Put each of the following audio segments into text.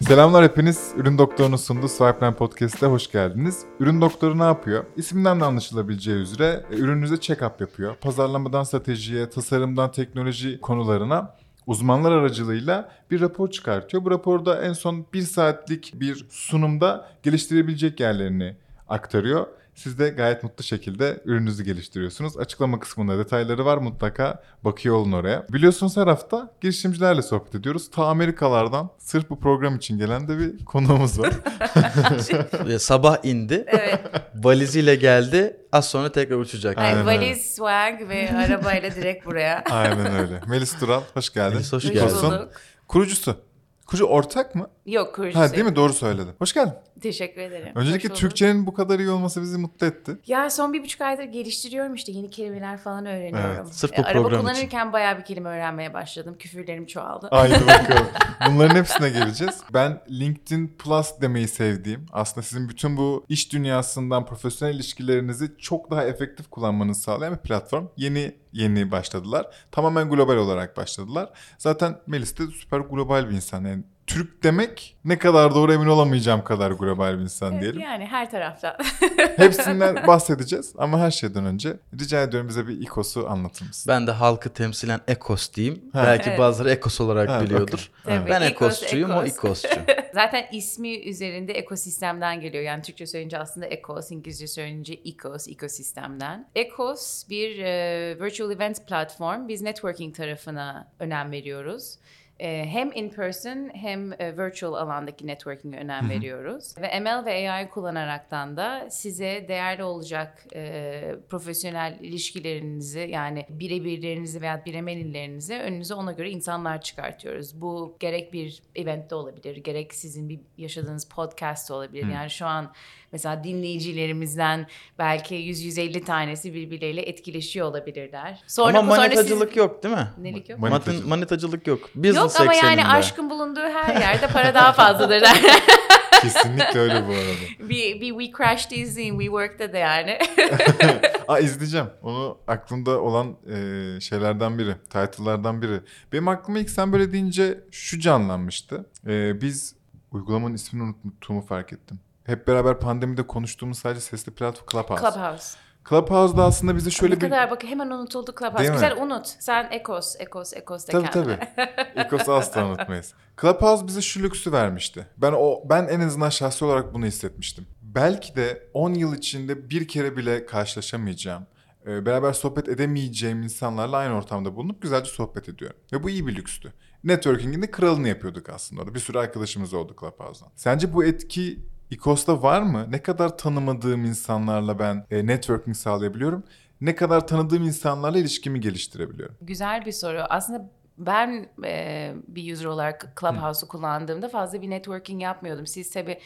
Selamlar hepiniz. Ürün Doktoru'nun sunduğu Swipeline Podcast'te hoş geldiniz. Ürün Doktoru ne yapıyor? İsminden de anlaşılabileceği üzere e, ürününüze check-up yapıyor. Pazarlamadan stratejiye, tasarımdan teknoloji konularına uzmanlar aracılığıyla bir rapor çıkartıyor. Bu raporda en son bir saatlik bir sunumda geliştirebilecek yerlerini aktarıyor. Siz de gayet mutlu şekilde ürününüzü geliştiriyorsunuz. Açıklama kısmında detayları var mutlaka bakıyor olun oraya. Biliyorsunuz her hafta girişimcilerle sohbet ediyoruz. Ta Amerikalardan sırf bu program için gelen de bir konuğumuz var. Sabah indi. Evet. Valiziyle geldi. Az sonra tekrar uçacak. Aynen Yani öyle. valiz, swag ve arabayla direkt buraya. Aynen öyle. Melis Tural hoş geldin. Melis, hoş geldin. Kurucusu. Kurucu ortak mı? Yok kurucusu. Ha değil mi? Doğru söyledin. Hoş geldin. Teşekkür ederim. Öncelikle Hoş. Türkçenin bu kadar iyi olması bizi mutlu etti. Ya son bir buçuk aydır geliştiriyorum işte yeni kelimeler falan öğreniyorum. Evet, sırf bu E, Araba kullanırken bayağı bir kelime öğrenmeye başladım. Küfürlerim çoğaldı. Haydi bakalım. Bunların hepsine geleceğiz. Ben LinkedIn Plus demeyi sevdiğim, aslında sizin bütün bu iş dünyasından profesyonel ilişkilerinizi çok daha efektif kullanmanızı sağlayan bir platform. Yeni yeni başladılar. Tamamen global olarak başladılar. Zaten Melis de süper global bir insan. Yani Türk demek ne kadar doğru emin olamayacağım kadar global bir insan diyelim. Yani her tarafta. Hepsinden bahsedeceğiz ama her şeyden önce rica ediyorum bize bir ikosu anlatır mısın? Ben de halkı temsilen Ekos diyeyim. Ha. Belki Evet. bazıları Ekos olarak Ha, biliyordur. okey. Tabii, Ben Ekos, Ekosçuyum, o Ekos. İkosçu. Zaten ismi üzerinde ekosistemden geliyor. Yani Türkçe söyleyince aslında ekos, İngilizce söyleyince ecos, ekosistemden. Ekos bir e, virtual event platform. Biz networking tarafına önem veriyoruz. E, hem in person hem e, virtual alandaki networking'e önem veriyoruz. Ve ML ve AI kullanaraktan da size değerli olacak e, profesyonel ilişkilerinizi yani birebirlerinizi veya biremenillerinizi önünüze ona göre insanlar çıkartıyoruz. Bu gerek bir eventte olabilir, gerek sizin bir yaşadığınız podcast olabilir. Yani şu an mesela dinleyicilerimizden belki 100-150 tanesi birbirleriyle etkileşiyor olabilirler. Sonra, Ama sonra manitacılık siz- yok değil mi? Nelik yok? Manitacılık. Matın, manitacılık yok. Business Yok ama yani ekseninde. aşkın bulunduğu her yerde para daha fazladır. Kesinlikle öyle bu arada. bir, bir We Crashed izleyin WeWork'ta da yani. Aa izleyeceğim. Onu aklımda olan e, şeylerden biri. Title'lardan biri. Benim aklıma ilk sen böyle deyince şu canlanmıştı. E, biz uygulamanın ismini unuttuğumu fark ettim. Hep beraber pandemide konuştuğumuz sadece sesli platform Clubhouse. Clubhouse. Clubhouse'da aslında bize şöyle ne bir... kadar bak hemen unutuldu Clubhouse. Değil mi? Güzel unut. Sen Ekos, Ekos, Ekos de Tabii kendine. tabii. İkos'u asla unutmayız. Clubhouse bize şu lüksü vermişti. Ben o ben en azından şahsi olarak bunu hissetmiştim. Belki de 10 yıl içinde bir kere bile karşılaşamayacağım, e, beraber sohbet edemeyeceğim insanlarla aynı ortamda bulunup güzelce sohbet ediyorum. Ve bu iyi bir lükstü. Networking'in de kralını yapıyorduk aslında orada. Bir sürü arkadaşımız oldu Clubhouse'dan. Sence bu etki İKOS'ta var mı? Ne kadar tanımadığım insanlarla ben e, networking sağlayabiliyorum? Ne kadar tanıdığım insanlarla ilişkimi geliştirebiliyorum? Güzel bir soru. Aslında ben e, bir user olarak Clubhouse'u kullandığımda fazla bir networking yapmıyordum. Siz tabii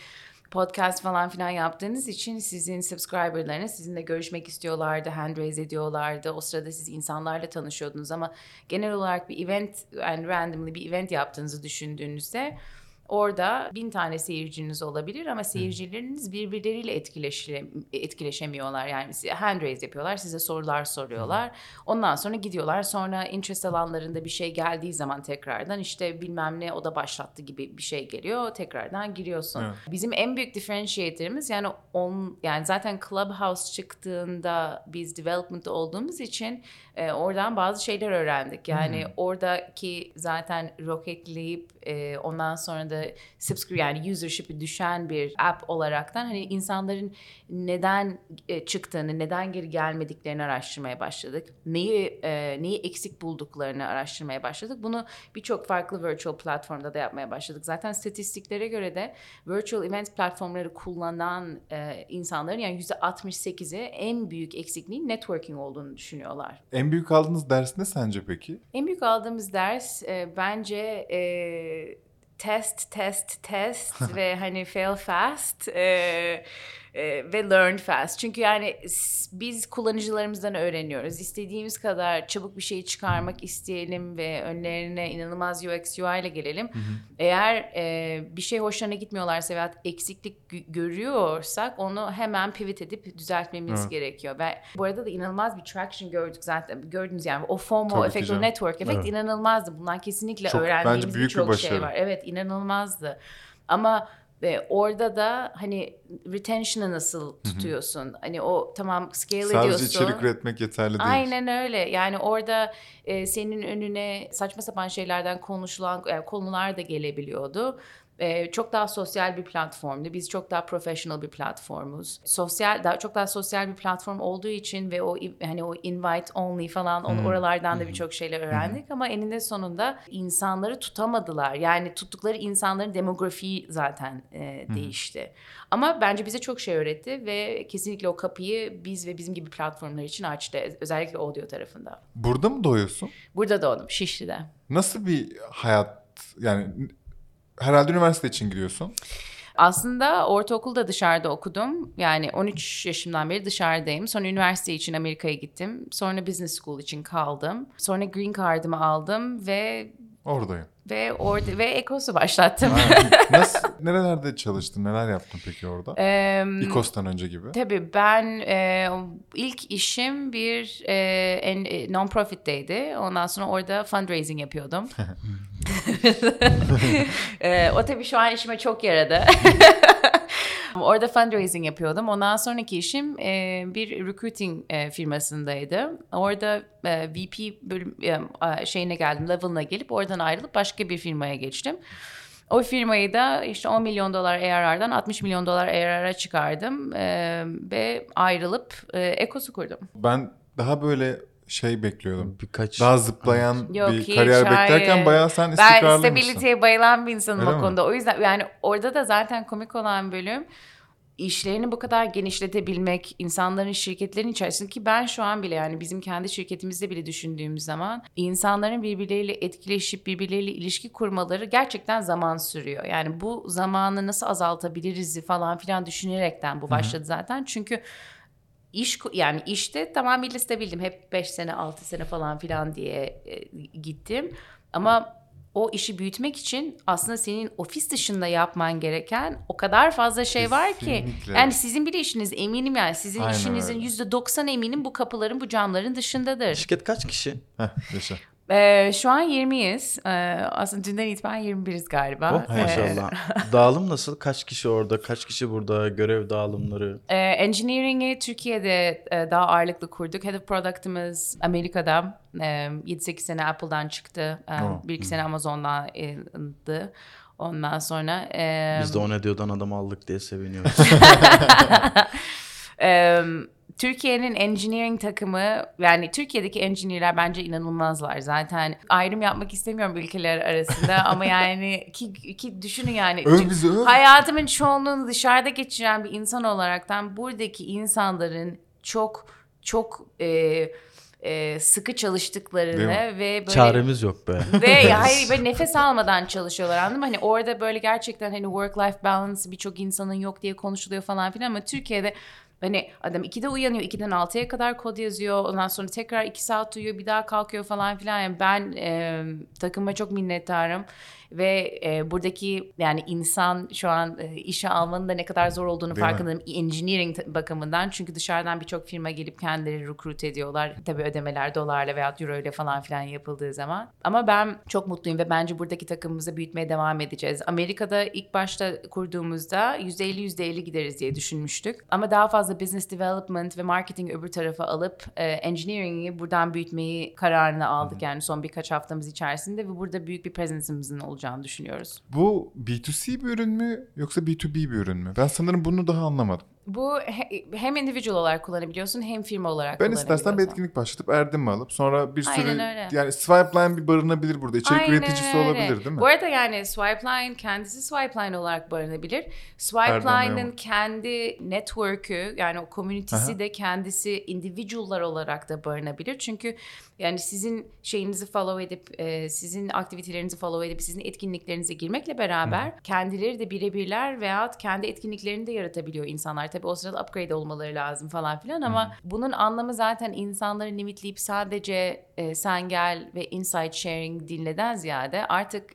podcast falan filan yaptığınız için sizin subscriberlarınız sizinle görüşmek istiyorlardı, hand raise ediyorlardı. O sırada siz insanlarla tanışıyordunuz ama genel olarak bir event, yani randomly bir event yaptığınızı düşündüğünüzde Orada bin tane seyirciniz olabilir ama seyircileriniz birbirleriyle etkileşe, etkileşemiyorlar. Yani hand raise yapıyorlar, size sorular soruyorlar. Ondan sonra gidiyorlar. Sonra interest alanlarında bir şey geldiği zaman tekrardan işte bilmem ne o da başlattı gibi bir şey geliyor. Tekrardan giriyorsun. Evet. Bizim en büyük differentiator'ımız yani on yani zaten Clubhouse çıktığında biz development'ta olduğumuz için e, oradan bazı şeyler öğrendik. Yani oradaki zaten roketleyip e, ondan sonra da subscribe yani usership'i düşen bir app olaraktan hani insanların neden e, çıktığını, neden geri gelmediklerini araştırmaya başladık. Neyi e, neyi eksik bulduklarını araştırmaya başladık. Bunu birçok farklı virtual platformda da yapmaya başladık. Zaten statistiklere göre de virtual event platformları kullanan e, insanların yani %68'i en büyük eksikliğin networking olduğunu düşünüyorlar. En büyük aldığınız ders ne sence peki? En büyük aldığımız ders e, bence e, test, test, test ve hani fail fast. E, e, ve learn fast. Çünkü yani biz kullanıcılarımızdan öğreniyoruz. İstediğimiz kadar çabuk bir şey çıkarmak isteyelim ve önlerine inanılmaz UX UI ile gelelim. Eğer e, bir şey hoşlarına gitmiyorlarsa veya eksiklik gö- görüyorsak onu hemen pivot edip düzeltmemiz Evet. gerekiyor. Ve bu arada da inanılmaz bir traction gördük zaten. Gördünüz yani o FOMO Tabii efekt, o network efekt Evet. inanılmazdı. Bundan kesinlikle Çok- öğrendiğimiz büyük bir birçok şey var. Evet inanılmazdı. Ama e, orada da hani retention'ı nasıl tutuyorsun? Hani o tamam scale Sadece ediyorsun. içerik üretmek yeterli değil. Aynen öyle. Yani orada e, senin önüne saçma sapan şeylerden konuşulan e, konular da gelebiliyordu. E, çok daha sosyal bir platformdu. Biz çok daha professional bir platformuz. Sosyal daha çok daha sosyal bir platform olduğu için ve o hani o invite only falan on- oralardan da birçok şeyler öğrendik ama eninde sonunda insanları tutamadılar. Yani tuttukları insanların demografiği zaten e, değişti. Ama bence bize çok şey öğretti ve kesinlikle o kapıyı biz ve bizim gibi platformlar için açtı. Özellikle audio tarafında. Burada mı doyuyorsun? Burada doğdum Şişli'de. Nasıl bir hayat yani herhalde üniversite için gidiyorsun. Aslında ortaokulda dışarıda okudum. Yani 13 yaşımdan beri dışarıdayım. Sonra üniversite için Amerika'ya gittim. Sonra business school için kaldım. Sonra green card'ımı aldım ve Oradayım. ve orada ve Ekos'u başlattım. Nasıl nerelerde çalıştın? Neler yaptın peki orada? Em, İKOS'tan önce gibi. Tabii ben e, ilk işim bir e, e, non-profit'teydi. Ondan sonra orada fundraising yapıyordum. e, o tabii şu an işime çok yaradı. Orada fundraising yapıyordum. Ondan sonraki işim e, bir recruiting e, firmasındaydı. Orada e, VP bölüm e, şeyine geldim, level'ına gelip oradan ayrılıp başka bir firmaya geçtim. O firmayı da işte 10 milyon dolar ARR'dan 60 milyon dolar ARR'a çıkardım e, ve ayrılıp e, Ekos'u kurdum. Ben daha böyle şey bekliyordum. Birkaç Daha zıplayan Yok, bir hiç, kariyer hayır. beklerken bayağı sen Ben istikrarlıymışsın. stabiliteye bayılan bir insanım Öyle o mi? konuda. O yüzden yani orada da zaten komik olan bölüm işlerini bu kadar genişletebilmek, insanların şirketlerin içerisinde ki ben şu an bile yani bizim kendi şirketimizde bile düşündüğümüz zaman insanların birbirleriyle etkileşip birbirleriyle ilişki kurmaları gerçekten zaman sürüyor. Yani bu zamanı nasıl azaltabiliriz falan filan düşünerekten bu başladı zaten. Çünkü iş yani işte tamamıyla stabildim. Hep 5 sene 6 sene falan filan diye e, gittim. Ama o işi büyütmek için aslında senin ofis dışında yapman gereken o kadar fazla şey var ki. Kesinlikle. Yani sizin bir işiniz eminim yani sizin Aynen işinizin öyle. yüzde 90 eminim bu kapıların bu camların dışındadır. şirket kaç kişi? Heh, yaşa. Ee, şu an 20'yiz. Ee, aslında dünden itibaren 21'iz galiba. Oh Ee, maşallah. Dağılım nasıl? Kaç kişi orada? Kaç kişi burada? Görev dağılımları? Ee, engineering'i Türkiye'de e, daha ağırlıklı kurduk. Head of Product'ımız Amerika'da. E, 7-8 sene Apple'dan çıktı. E, Oh. 1-2 sene Amazon'daydı. Ondan sonra... e, Biz de o ne diyordan adam aldık diye seviniyoruz. e, Türkiye'nin engineering takımı yani Türkiye'deki engineer'ler bence inanılmazlar. Zaten ayrım yapmak istemiyorum ülkeler arasında ama yani ki, ki düşünün yani Öv bizi öv. hayatımın çoğunluğunu dışarıda geçiren bir insan olaraktan buradaki insanların çok çok e, e, sıkı çalıştıklarını ve böyle Çaremiz yok be. ve hayır böyle nefes almadan çalışıyorlar anladın mı? Hani orada böyle gerçekten hani work life balance birçok insanın yok diye konuşuluyor falan filan ama Türkiye'de hani adam 2'de uyanıyor 2'den 6'ya kadar kod yazıyor. Ondan sonra tekrar 2 saat uyuyor bir daha kalkıyor falan filan. Yani ben e, takıma çok minnettarım ve e, buradaki yani insan şu an e, işe almanın da ne kadar zor olduğunu Değil mi? farkındayım engineering t- bakımından. Çünkü dışarıdan birçok firma gelip kendileri recruit ediyorlar. Tabii ödemeler dolarla veya euro ile falan filan yapıldığı zaman. Ama ben çok mutluyum ve bence buradaki takımımızı büyütmeye devam edeceğiz. Amerika'da ilk başta kurduğumuzda %50 %50 gideriz diye düşünmüştük. Ama daha fazla business development ve marketing öbür tarafa alıp e, engineering'i buradan büyütmeyi kararını aldık. Yani son birkaç haftamız içerisinde ve burada büyük bir presence'ımızın olacağını düşünüyoruz. Bu B2C bir ürün mü yoksa B2B bir ürün mü? Ben sanırım bunu daha anlamadım. Bu he- hem individual olarak kullanabiliyorsun hem firma olarak Ben istersen bir etkinlik başlatıp Erdem'i alıp sonra bir sürü Aynen öyle. yani Swipeline bir barınabilir burada. İçerik Aynen üreticisi öyle. olabilir değil mi? Bu arada yani Swipeline kendisi Swipeline olarak barınabilir. Swipeline'ın kendi network'ü yani o komünitesi de kendisi individual'lar olarak da barınabilir. Çünkü yani sizin şeyinizi follow edip e, sizin aktivitelerinizi follow edip sizin etkinliklerinize girmekle beraber kendileri de birebirler veyahut kendi etkinliklerini de yaratabiliyor insanlar. Tabii o sırada upgrade olmaları lazım falan filan ama bunun anlamı zaten insanları limitleyip sadece e, sen gel ve insight sharing dinleden ziyade artık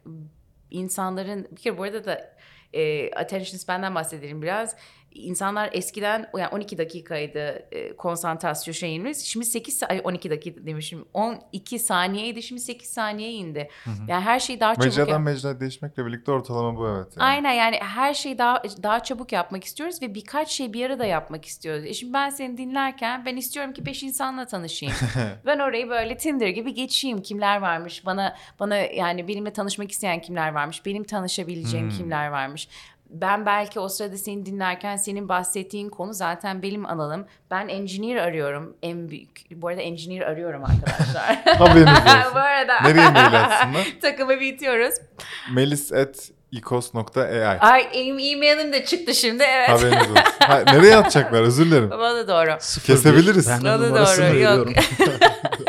insanların bir kere bu arada da e, attention span'den bahsedelim biraz. İnsanlar eskiden yani 12 dakikaydı e, konsantrasyon şeyimiz. Şimdi 8 sa- ay 12 dakika demişim. 12 saniyeydi. Şimdi 8 saniyeye indi. Yani her şeyi daha çabuk Mecradan mecraya değişmekle birlikte ortalama bu evet. yani. Aynen yani her şeyi daha daha çabuk yapmak istiyoruz ve birkaç şey bir arada yapmak istiyoruz. E şimdi ben seni dinlerken ben istiyorum ki beş insanla tanışayım. ben orayı böyle Tinder gibi geçeyim. Kimler varmış? Bana bana yani benimle tanışmak isteyen kimler varmış? Benim tanışabileceğim kimler varmış? Ben belki o sırada seni dinlerken senin bahsettiğin konu zaten benim alanım. Ben engineer arıyorum. En büyük. Bu arada engineer arıyorum arkadaşlar. Haberiniz olsun. Bu arada. Nereye mail atsınlar? Takımı bitiyoruz. Melis at ecos.ai Ay e-mailim de çıktı şimdi evet. Haberiniz olsun. Ha, nereye atacaklar özür dilerim. Bana doğru. Sıfır Kesebiliriz. Ben de numarasını doğru, yok. veriyorum.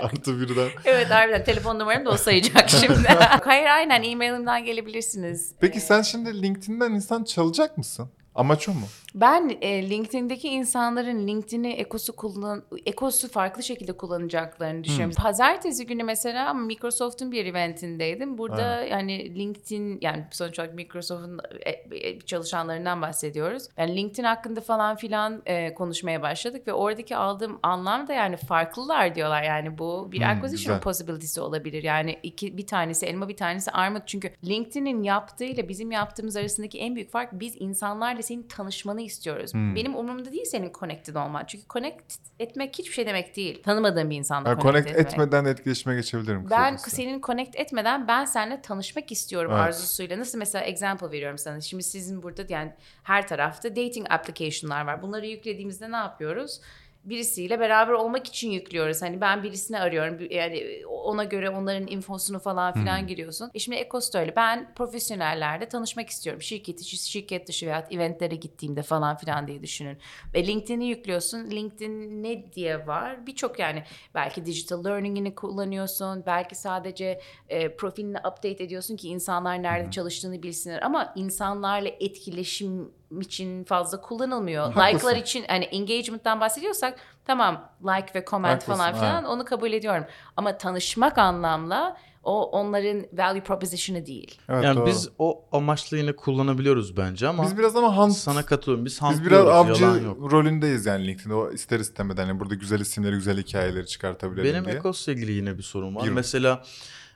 Artı birden. Evet harbiden telefon numaram da o sayacak şimdi. Hayır aynen e-mailimden gelebilirsiniz. Peki sen şimdi LinkedIn'den insan çalacak mısın? Amaç o mu? Ben e, LinkedIn'deki insanların LinkedIn'i ekosu kullan ekosu farklı şekilde kullanacaklarını düşünüyorum. Pazartesi günü mesela Microsoft'un bir eventindeydim. Burada yani LinkedIn yani sonuç olarak Microsoft'un e, e, çalışanlarından bahsediyoruz. Yani LinkedIn hakkında falan filan e, konuşmaya başladık ve oradaki aldığım anlam da yani farklılar diyorlar. Yani bu bir Hmm, acquisition güzel. possibility'si olabilir. Yani iki bir tanesi elma bir tanesi armut. Çünkü LinkedIn'in yaptığıyla bizim yaptığımız arasındaki en büyük fark biz insanlarla senin tanışmanı istiyoruz. Hmm. Benim umurumda değil senin connected olman. Çünkü connect etmek hiçbir şey demek değil. Tanımadığın bir insanla Yani connect, connect etmek. etmeden etkileşime geçebilirim. Ben senin connect etmeden ben seninle tanışmak istiyorum Evet. arzusuyla. Nasıl mesela example veriyorum sana. Şimdi sizin burada yani her tarafta dating application'lar var. Bunları yüklediğimizde ne yapıyoruz? Birisiyle beraber olmak için yüklüyoruz. Hani ben birisini arıyorum. Yani ona göre onların infosunu falan filan giriyorsun. E şimdi Ecos da öyle. Ben profesyonellerle tanışmak istiyorum. Şirket içi, şirket dışı veya eventlere gittiğimde falan filan diye düşünün. Ve LinkedIn'i yüklüyorsun. LinkedIn ne diye var? Birçok yani belki digital learning'ini kullanıyorsun. Belki sadece e, profilini update ediyorsun ki insanlar nerede çalıştığını bilsinler. Ama insanlarla etkileşim için fazla kullanılmıyor. Haklısın. Like'lar için hani engagement'tan bahsediyorsak tamam like ve comment Haklısın, falan filan onu kabul ediyorum. Ama tanışmak anlamla o onların value proposition'ı değil. Evet, yani doğru. biz o amaçla yine kullanabiliyoruz bence ama biz biraz ama hunt, sana katılıyorum. Biz biz biraz avcı rolündeyiz yani LinkedIn'de. O ister istemeden hani burada güzel isimleri, güzel hikayeleri çıkartabilelim Benim diye. Ecos'la ilgili yine bir sorun var. Buyurun. Mesela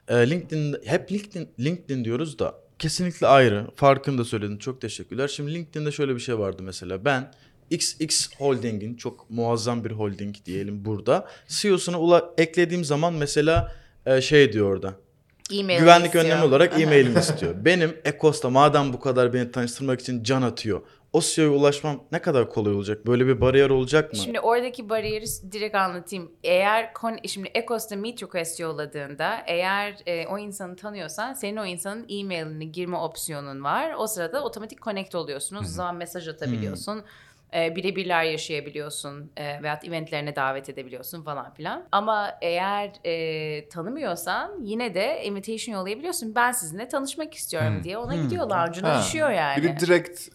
e, LinkedIn hep LinkedIn LinkedIn diyoruz da kesinlikle ayrı. Farkını da söyledin. Çok teşekkürler. Şimdi LinkedIn'de şöyle bir şey vardı mesela. Ben XX Holding'in çok muazzam bir holding diyelim burada. CEO'suna ula- eklediğim zaman mesela e, şey diyor orada. E-mail Güvenlik istiyor. önlemi olarak e-mailimi istiyor. Benim Ecos'ta madem bu kadar beni tanıştırmak için can atıyor. O CEO'ya ulaşmam ne kadar kolay olacak? Böyle bir bariyer olacak mı? Şimdi oradaki bariyeri direkt anlatayım. Eğer kon- şimdi Ecos'ta meet request yolladığında eğer e, o insanı tanıyorsan senin o insanın e-mailini girme opsiyonun var. O sırada otomatik connect oluyorsunuz. O zaman mesaj atabiliyorsun. E, birebirler yaşayabiliyorsun e, veyahut eventlerine davet edebiliyorsun falan filan. Ama eğer e, tanımıyorsan yine de invitation yollayabiliyorsun. Ben sizinle tanışmak istiyorum diye ona gidiyor. Lounge'una düşüyor yani. Biri direkt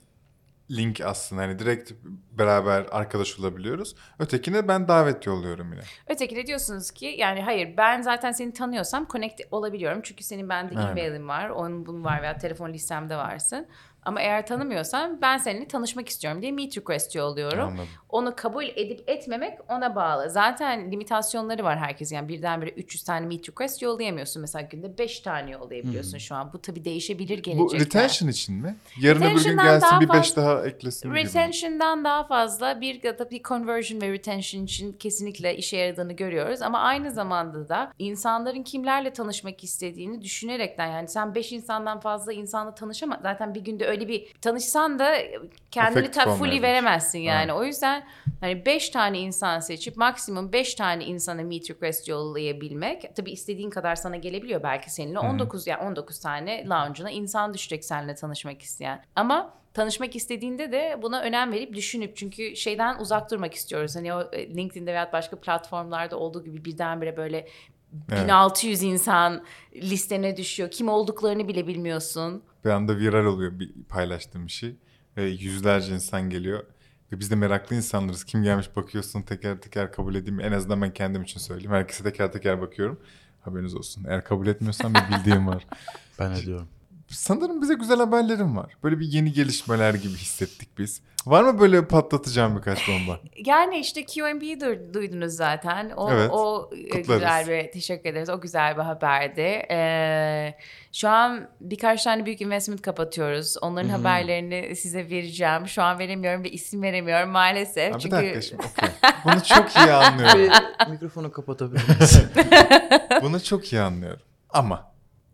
link aslında hani direkt beraber arkadaş olabiliyoruz. Ötekine ben davet yolluyorum yine. Ötekine diyorsunuz ki yani hayır ben zaten seni tanıyorsam connect olabiliyorum. Çünkü senin bende e-mailin var, onun bunun var veya telefon listemde varsın. Ama eğer tanımıyorsan ben seninle tanışmak istiyorum diye meet request yolluyorum. Anladım. Onu kabul edip etmemek ona bağlı. Zaten limitasyonları var herkes. Yani birdenbire 300 tane meet request yollayamıyorsun. Mesela günde 5 tane yollayabiliyorsun şu an. Bu tabii değişebilir gelecekte. Bu retention için mi? Yarın öbür gün gelsin bir beş fazla- daha eklesin gibi. Retention'dan daha fazla bir tabii conversion ve retention için kesinlikle işe yaradığını görüyoruz. Ama aynı zamanda da insanların kimlerle tanışmak istediğini düşünerekten yani sen 5 insandan fazla insanla tanışama zaten bir günde öyle bir tanışsan da kendini Efektif ta fully veremezsin yani. Aynen. O yüzden hani 5 tane insan seçip maksimum 5 tane insana meet request yollayabilmek tabii istediğin kadar sana gelebiliyor belki seninle 19 yani 19 tane lounge'una insan düşecek seninle tanışmak isteyen. Ama tanışmak istediğinde de buna önem verip düşünüp çünkü şeyden uzak durmak istiyoruz. Hani o e, LinkedIn'de veya başka platformlarda olduğu gibi birdenbire böyle Evet. 1600 insan listene düşüyor. Kim olduklarını bile bilmiyorsun. Bir anda viral oluyor bir paylaştığım bir şey. Ve yüzlerce insan geliyor. Ve biz de meraklı insanlarız. Kim gelmiş bakıyorsun teker teker kabul edeyim. En azından ben kendim için söyleyeyim. Herkese teker teker bakıyorum. Haberiniz olsun. Eğer kabul etmiyorsan bir bildiğim var. Ben ediyorum. Sanırım bize güzel haberlerim var. Böyle bir yeni gelişmeler gibi hissettik biz. Var mı böyle patlatacağım birkaç bomba? Yani işte QMB'yi du- duydunuz zaten. O, Evet, o e, kutlarız. güzel bir teşekkür ederiz. O güzel bir haberdi. Ee, şu an birkaç tane büyük investment kapatıyoruz. Onların Hmm. haberlerini size vereceğim. Şu an veremiyorum ve isim veremiyorum maalesef. Ha, bir Çünkü dakika şimdi. okey. Bunu çok iyi anlıyorum. Bir mikrofonu kapatabilir misin? Bunu çok iyi anlıyorum. Ama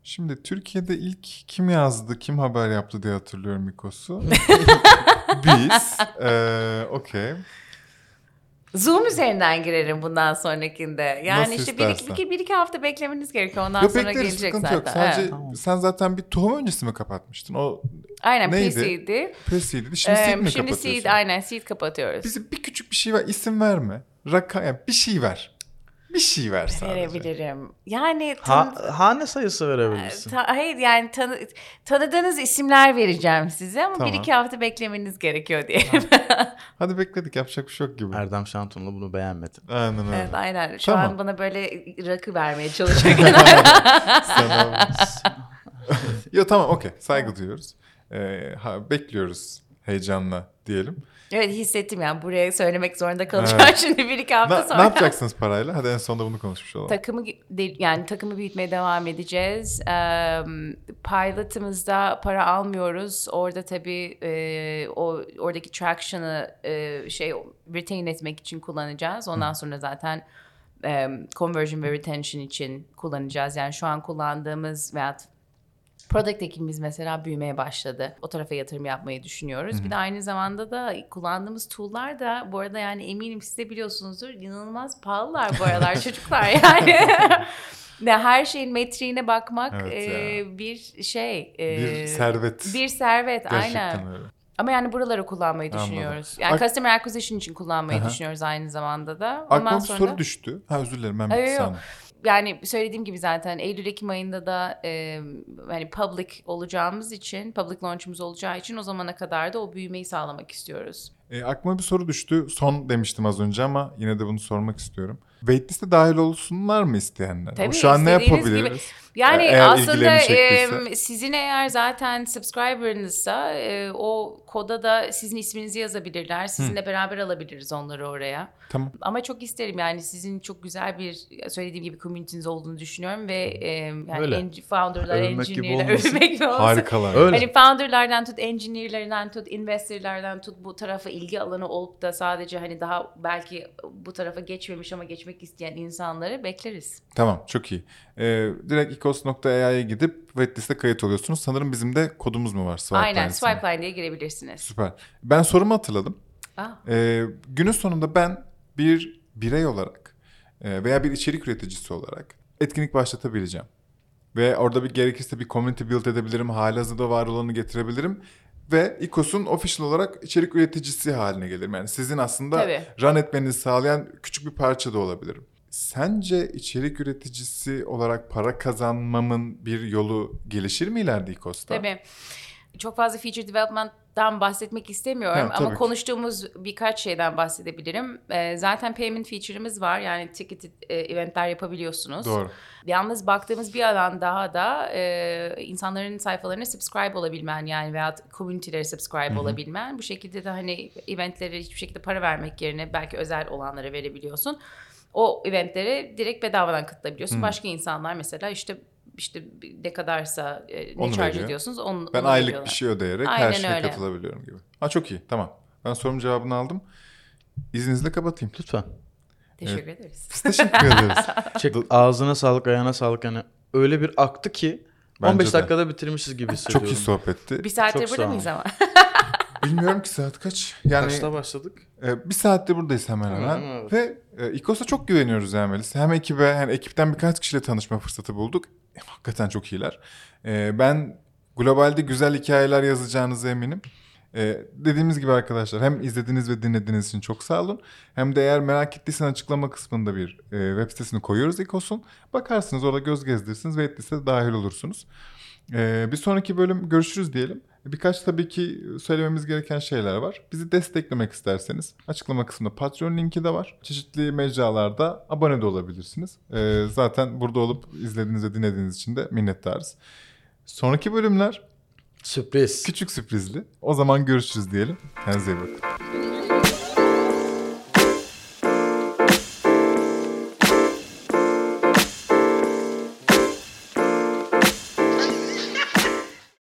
şimdi Türkiye'de ilk kim yazdı, kim haber yaptı diye hatırlıyorum Mikos'u. Biz. Ee, Okey. Zoom üzerinden girerim bundan sonrakinde. Yani Nasıl işte bir, iki, bir iki hafta beklemeniz gerekiyor. Ondan Yok sonra gelecek zaten. yok. Sadece Evet. Tamam. sen zaten bir tohum öncesi mi kapatmıştın? O Aynen Neydi? PC'di. presiydi. Şimdi seed Ee, mi şimdi kapatıyorsun? seed aynen seed kapatıyoruz. Bize bir küçük bir şey ver. isim verme. Rakam, yani bir şey ver. Bir şey ver sadece. Verebilirim. Yani ha, tan- hane sayısı verebilirsin. Ta- hayır yani tanı- tanıdığınız isimler vereceğim size ama Tamam. bir iki hafta beklemeniz gerekiyor diyelim. Hadi bekledik yapacak bir şey yok gibi. Erdem Şantunlu bunu beğenmedi. Aynen öyle. evet aynen. Şu Tamam. an bana böyle rakı vermeye çalışıyor. Ya tamam okey saygı duyuyoruz. Ee, ha, bekliyoruz heyecanla diyelim. Evet hissettim yani buraya söylemek zorunda kalacağım Evet. şimdi bir iki hafta Na- sonra. ne yapacaksınız parayla? Hadi en sonunda bunu konuşmuş olalım. Takımı yani takımı büyütmeye devam edeceğiz. Ee, pilot'ımızda para almıyoruz. Orada tabii e, o oradaki traction'ı e, şey retain etmek için kullanacağız. Ondan sonra zaten e, conversion ve retention için kullanacağız. Yani şu an kullandığımız veya Product ekibimiz mesela büyümeye başladı. O tarafa yatırım yapmayı düşünüyoruz. Bir de aynı zamanda da kullandığımız tool'lar da bu arada yani eminim siz de biliyorsunuzdur inanılmaz pahalılar bu aralar çocuklar yani. Ve her şeyin metriğine bakmak Evet e, bir şey. e, Bir servet. Bir servet Gerçekten aynen. öyle. Ama yani buraları kullanmayı Anladım. düşünüyoruz. Yani Ak- customer acquisition için kullanmayı Aha. düşünüyoruz aynı zamanda da. Aklıma Ondan bir sonra soru düştü. Ha özür dilerim ben yok. saniye. Yani söylediğim gibi zaten Eylül-Ekim ayında da e, hani public olacağımız için, public launch'umuz olacağı için o zamana kadar da o büyümeyi sağlamak istiyoruz. E, aklıma bir soru düştü. Son demiştim az önce ama yine de bunu sormak istiyorum. Waitlist'e dahil olsunlar mı isteyenler? Tabii, o şu an ne yapabiliriz? Yani Eğer aslında e, sizin eğer zaten subscriber'ınızsa e, o koda da sizin isminizi yazabilirler. Sizinle beraber alabiliriz onları oraya. Tamam. Ama çok isterim yani sizin çok güzel bir söylediğim gibi community'niz olduğunu düşünüyorum ve e, yani Öyle. en- founder'lar, olmasın. övünmek gibi olmasın. Harikalar. Öyle. Hani founder'lardan tut, engineer'lerden tut, investor'lardan tut bu tarafa ilgi alanı olup da sadece hani daha belki bu tarafa geçmemiş ama geçmek isteyen insanları bekleriz. Tamam çok iyi. Ee, direkt icos.ai'ye gidip waitlist'e kayıt oluyorsunuz. Sanırım bizim de kodumuz mu var? Swipe Aynen. Swipeline diye girebilirsiniz. Süper. Ben sorumu hatırladım. Aa, Ee, günün sonunda ben bir birey olarak e, veya bir içerik üreticisi olarak etkinlik başlatabileceğim. Ve orada bir gerekirse bir community build edebilirim. Halihazırda var olanı getirebilirim. Ve İKOS'un official olarak içerik üreticisi haline gelirim. Yani sizin aslında Tabii. run etmenizi sağlayan küçük bir parça da olabilirim. Sence içerik üreticisi olarak para kazanmamın bir yolu gelişir mi ileride İKOS'ta? tabii. Çok fazla feature development'tan bahsetmek istemiyorum Ha, ama ki. konuştuğumuz birkaç şeyden bahsedebilirim. Ee, zaten payment feature'ımız var. Yani ticketed e, eventler yapabiliyorsunuz. Doğru. Yalnız baktığımız bir alan daha da e, insanların sayfalarına subscribe olabilmen yani veya community'lere subscribe olabilmen. Bu şekilde de hani eventlere hiçbir şekilde para vermek yerine belki özel olanlara verebiliyorsun. O eventleri direkt bedavadan katılabiliyorsun. Başka insanlar mesela işte işte ne kadarsa e, ne Onu charge veriyor. ediyorsunuz onu Ben onu aylık veriyorlar. bir şey ödeyerek her Aynen şeye öyle. katılabiliyorum gibi. Ha çok iyi tamam. Ben sorum cevabını aldım. İzninizle kapatayım. Lütfen. Teşekkür ederiz. Biz teşekkür ederiz. Çek, ağzına sağlık, ayağına sağlık. Yani öyle bir aktı ki Bence 15 de. dakikada bitirmişiz gibi hissediyorum. Çok iyi sohbetti. Bir saattir burada mıyız ama? Bilmiyorum ki saat kaç. Yani Kaçta başladık? e, bir saatte buradayız hemen hemen. Hemen evet. Ve e, İKOS'a çok güveniyoruz yani Melis. Hem ekibe hem ekipten birkaç kişiyle tanışma fırsatı bulduk. E, hakikaten çok iyiler. E, ben globalde güzel hikayeler yazacağınıza eminim. E, dediğimiz gibi arkadaşlar hem izlediğiniz ve dinlediğiniz için çok sağ olun. Hem de eğer merak ettiysen açıklama kısmında bir e, web sitesini koyuyoruz İKOS'un. Bakarsınız orada göz gezdirirsiniz ve etlise dahil olursunuz. E, bir sonraki bölüm görüşürüz diyelim. Birkaç tabii ki söylememiz gereken şeyler var. Bizi desteklemek isterseniz açıklama kısmında Patreon linki de var. Çeşitli mecralarda abone de olabilirsiniz. Ee, zaten burada olup izlediğiniz ve dinlediğiniz için de minnettarız. Sonraki bölümler Sürpriz. küçük sürprizli. O zaman görüşürüz diyelim. Kendinize iyi bakın.